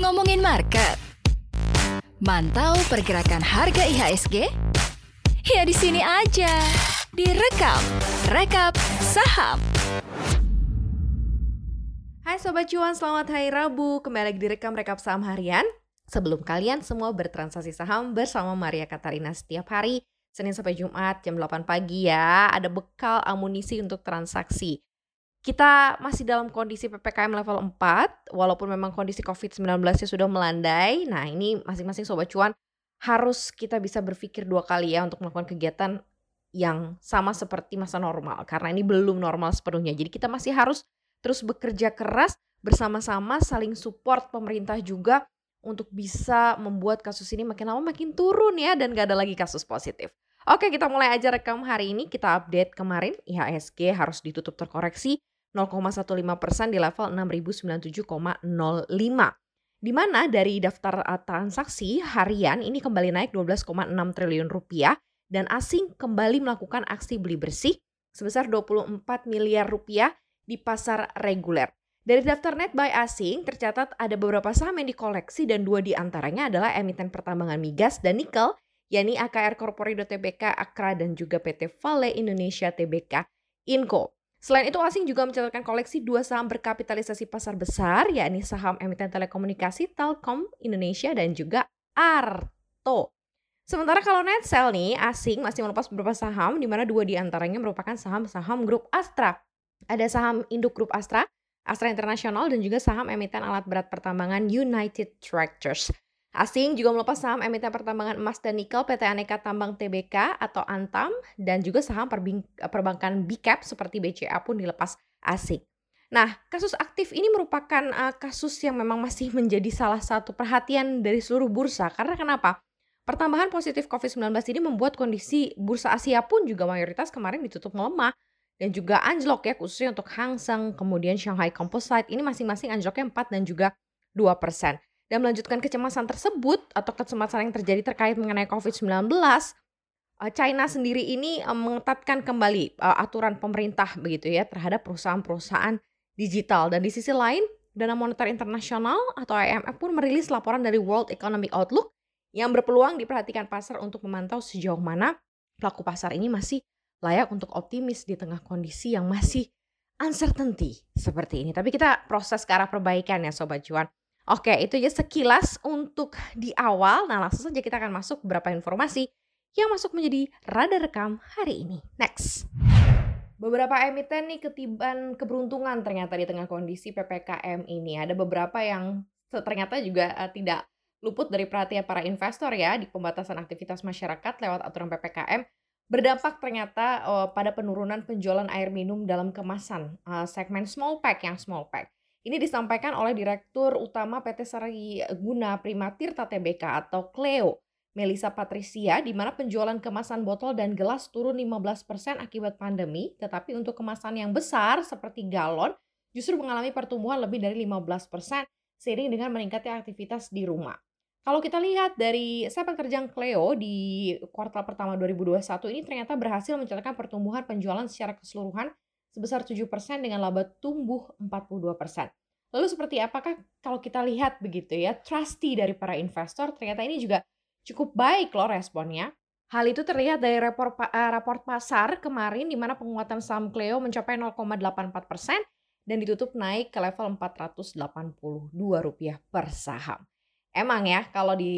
Ngomongin market. Mantau pergerakan harga IHSG? Ya di sini aja. Direkap, rekap saham. Hai Sobat Cuan, selamat hari Rabu. Kembali lagi direkam rekap saham harian. Sebelum kalian semua bertransaksi saham bersama Maria Katarina setiap hari, Senin sampai Jumat jam 8 pagi ya, ada bekal amunisi untuk transaksi. Kita masih dalam kondisi PPKM level 4, walaupun memang kondisi COVID-19 nya sudah melandai. Nah ini masing-masing Sobat Cuan harus kita bisa berpikir dua kali ya untuk melakukan kegiatan yang sama seperti masa normal. Karena ini belum normal sepenuhnya. Jadi kita masih harus terus bekerja keras bersama-sama saling support pemerintah juga untuk bisa membuat kasus ini makin lama makin turun ya dan gak ada lagi kasus positif. Oke kita mulai aja rekam hari ini kita update kemarin IHSG harus ditutup terkoreksi 0,15 persen di level 6097,05. Di mana dari daftar uh, transaksi harian ini kembali naik 12,6 triliun rupiah dan asing kembali melakukan aksi beli bersih sebesar 24 miliar rupiah di pasar reguler. Dari daftar net buy asing tercatat ada beberapa saham yang dikoleksi dan dua di antaranya adalah emiten pertambangan migas dan nikel yakni AKR Corporido Tbk, Akra dan juga PT Vale Indonesia Tbk, Inco. Selain itu, asing juga mencatatkan koleksi dua saham berkapitalisasi pasar besar, yakni saham emiten telekomunikasi Telkom Indonesia dan juga Arto. Sementara kalau net sell nih, asing masih melepas beberapa saham, di mana dua di antaranya merupakan saham-saham grup Astra. Ada saham induk grup Astra, Astra Internasional, dan juga saham emiten alat berat pertambangan United Tractors. Asing juga melepas saham emiten pertambangan emas dan nikel PT Aneka Tambang TBK atau Antam dan juga saham perbankan BCAP seperti BCA pun dilepas asing. Nah, kasus aktif ini merupakan uh, kasus yang memang masih menjadi salah satu perhatian dari seluruh bursa. Karena kenapa? Pertambahan positif COVID-19 ini membuat kondisi bursa Asia pun juga mayoritas kemarin ditutup melemah dan juga anjlok ya khususnya untuk Hang Seng kemudian Shanghai Composite ini masing-masing anjloknya 4 dan juga 2 persen dan melanjutkan kecemasan tersebut atau kecemasan yang terjadi terkait mengenai COVID-19, eh, China sendiri ini eh, mengetatkan kembali eh, aturan pemerintah begitu ya terhadap perusahaan-perusahaan digital dan di sisi lain Dana Moneter Internasional atau IMF pun merilis laporan dari World Economic Outlook yang berpeluang diperhatikan pasar untuk memantau sejauh mana pelaku pasar ini masih layak untuk optimis di tengah kondisi yang masih uncertainty seperti ini. Tapi kita proses ke arah perbaikan ya Sobat Cuan. Oke, itu aja sekilas untuk di awal. Nah, langsung saja kita akan masuk beberapa informasi yang masuk menjadi radar rekam hari ini. Next. Beberapa emiten nih ketiban keberuntungan ternyata di tengah kondisi PPKM ini. Ada beberapa yang ternyata juga uh, tidak luput dari perhatian para investor ya di pembatasan aktivitas masyarakat lewat aturan PPKM berdampak ternyata uh, pada penurunan penjualan air minum dalam kemasan uh, segmen small pack yang small pack. Ini disampaikan oleh Direktur Utama PT Sari Guna Prima Tirta Tbk atau Cleo, Melisa Patricia, di mana penjualan kemasan botol dan gelas turun 15% akibat pandemi, tetapi untuk kemasan yang besar seperti galon justru mengalami pertumbuhan lebih dari 15% seiring dengan meningkatnya aktivitas di rumah. Kalau kita lihat dari sepak terjang Cleo di kuartal pertama 2021 ini ternyata berhasil mencatatkan pertumbuhan penjualan secara keseluruhan sebesar 7% dengan laba tumbuh 42%. Lalu seperti apakah kalau kita lihat begitu ya, trusty dari para investor ternyata ini juga cukup baik loh responnya. Hal itu terlihat dari rapor, uh, raport pasar kemarin di mana penguatan saham Cleo mencapai 0,84 persen dan ditutup naik ke level 482 rupiah per saham. Emang ya kalau di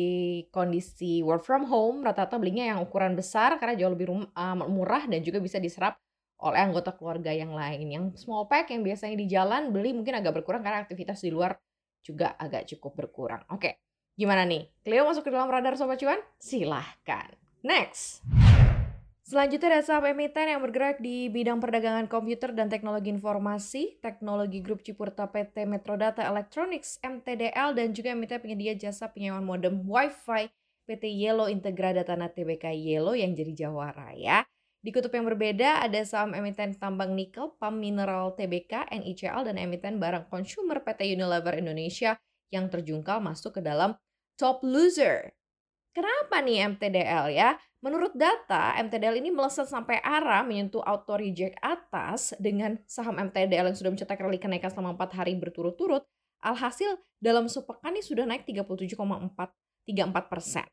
kondisi work from home rata-rata belinya yang ukuran besar karena jauh lebih uh, murah dan juga bisa diserap oleh anggota keluarga yang lain. Yang small pack yang biasanya di jalan beli mungkin agak berkurang karena aktivitas di luar juga agak cukup berkurang. Oke, gimana nih? Cleo masuk ke dalam radar Sobat Cuan? Silahkan. Next. Selanjutnya ada saham emiten yang bergerak di bidang perdagangan komputer dan teknologi informasi, teknologi grup Cipurta PT Metrodata Electronics MTDL dan juga emiten penyedia jasa penyewaan modem Wi-Fi PT Yellow Integrada Tanah TBK Yellow yang jadi jawara ya. Di kutub yang berbeda ada saham emiten tambang nikel, PAM Mineral Tbk, NICL, dan emiten barang konsumer PT Unilever Indonesia yang terjungkal masuk ke dalam top loser. Kenapa nih MTDL ya? Menurut data, MTDL ini melesat sampai arah menyentuh auto reject atas dengan saham MTDL yang sudah mencetak rally kenaikan selama 4 hari berturut-turut. Alhasil dalam sepekan ini sudah naik 37,34 persen.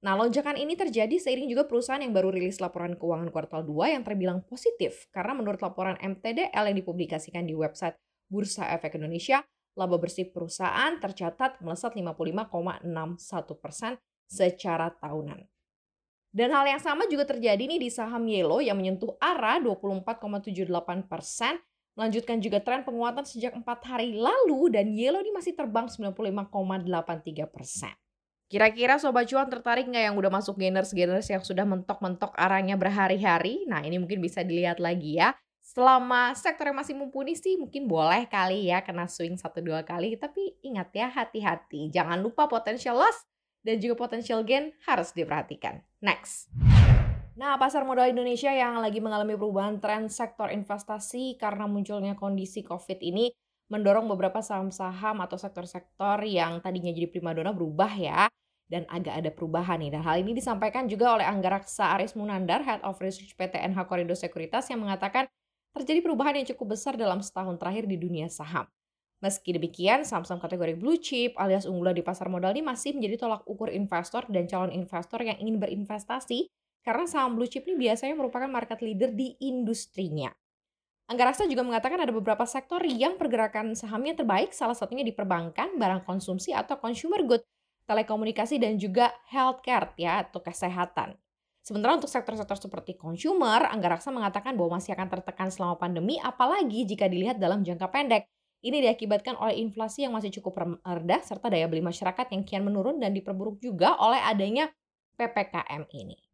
Nah, lonjakan ini terjadi seiring juga perusahaan yang baru rilis laporan keuangan kuartal 2 yang terbilang positif karena menurut laporan MTDL yang dipublikasikan di website Bursa Efek Indonesia, laba bersih perusahaan tercatat melesat 55,61 persen secara tahunan. Dan hal yang sama juga terjadi nih di saham Yellow yang menyentuh arah 24,78 persen, melanjutkan juga tren penguatan sejak empat hari lalu dan Yellow ini masih terbang 95,83 persen. Kira-kira Sobat Cuan tertarik nggak yang udah masuk gainers-gainers yang sudah mentok-mentok arahnya berhari-hari? Nah ini mungkin bisa dilihat lagi ya. Selama sektor yang masih mumpuni sih mungkin boleh kali ya kena swing satu dua kali. Tapi ingat ya hati-hati. Jangan lupa potential loss dan juga potensial gain harus diperhatikan. Next. Nah, pasar modal Indonesia yang lagi mengalami perubahan tren sektor investasi karena munculnya kondisi COVID ini mendorong beberapa saham-saham atau sektor-sektor yang tadinya jadi primadona berubah ya dan agak ada perubahan nih. Dan hal ini disampaikan juga oleh Anggaraksa Aris Munandar, Head of Research PT NH Korindo Sekuritas yang mengatakan terjadi perubahan yang cukup besar dalam setahun terakhir di dunia saham. Meski demikian, saham-saham kategori blue chip alias unggulan di pasar modal ini masih menjadi tolak ukur investor dan calon investor yang ingin berinvestasi karena saham blue chip ini biasanya merupakan market leader di industrinya. Anggaraksa juga mengatakan ada beberapa sektor yang pergerakan sahamnya terbaik, salah satunya di perbankan, barang konsumsi atau consumer good, telekomunikasi dan juga healthcare ya atau kesehatan. Sementara untuk sektor-sektor seperti consumer, Anggaraksa mengatakan bahwa masih akan tertekan selama pandemi apalagi jika dilihat dalam jangka pendek. Ini diakibatkan oleh inflasi yang masih cukup rendah serta daya beli masyarakat yang kian menurun dan diperburuk juga oleh adanya PPKM ini.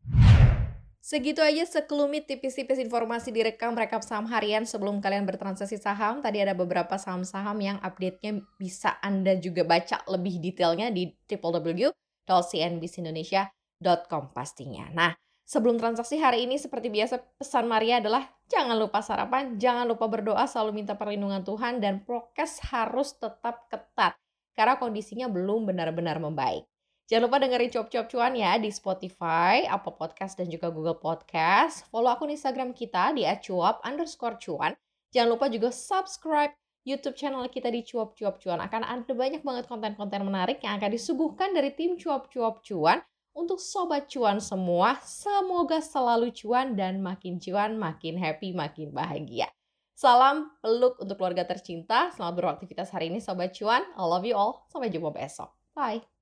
Segitu aja sekelumit tipis-tipis informasi direkam rekap saham harian sebelum kalian bertransaksi saham. Tadi ada beberapa saham-saham yang update-nya bisa Anda juga baca lebih detailnya di www.cnbcindonesia.com pastinya. Nah, Sebelum transaksi hari ini seperti biasa pesan Maria adalah jangan lupa sarapan, jangan lupa berdoa, selalu minta perlindungan Tuhan dan prokes harus tetap ketat karena kondisinya belum benar-benar membaik. Jangan lupa dengerin cuap-cuap cuan ya di Spotify, Apple Podcast, dan juga Google Podcast. Follow akun Instagram kita di @cuap underscore cuan. Jangan lupa juga subscribe YouTube channel kita di cuap-cuap cuan. Akan ada banyak banget konten-konten menarik yang akan disuguhkan dari tim cuap-cuap cuan untuk sobat cuan semua, semoga selalu cuan dan makin cuan, makin happy, makin bahagia. Salam peluk untuk keluarga tercinta. Selamat beraktivitas hari ini sobat cuan. I love you all. Sampai jumpa besok. Bye.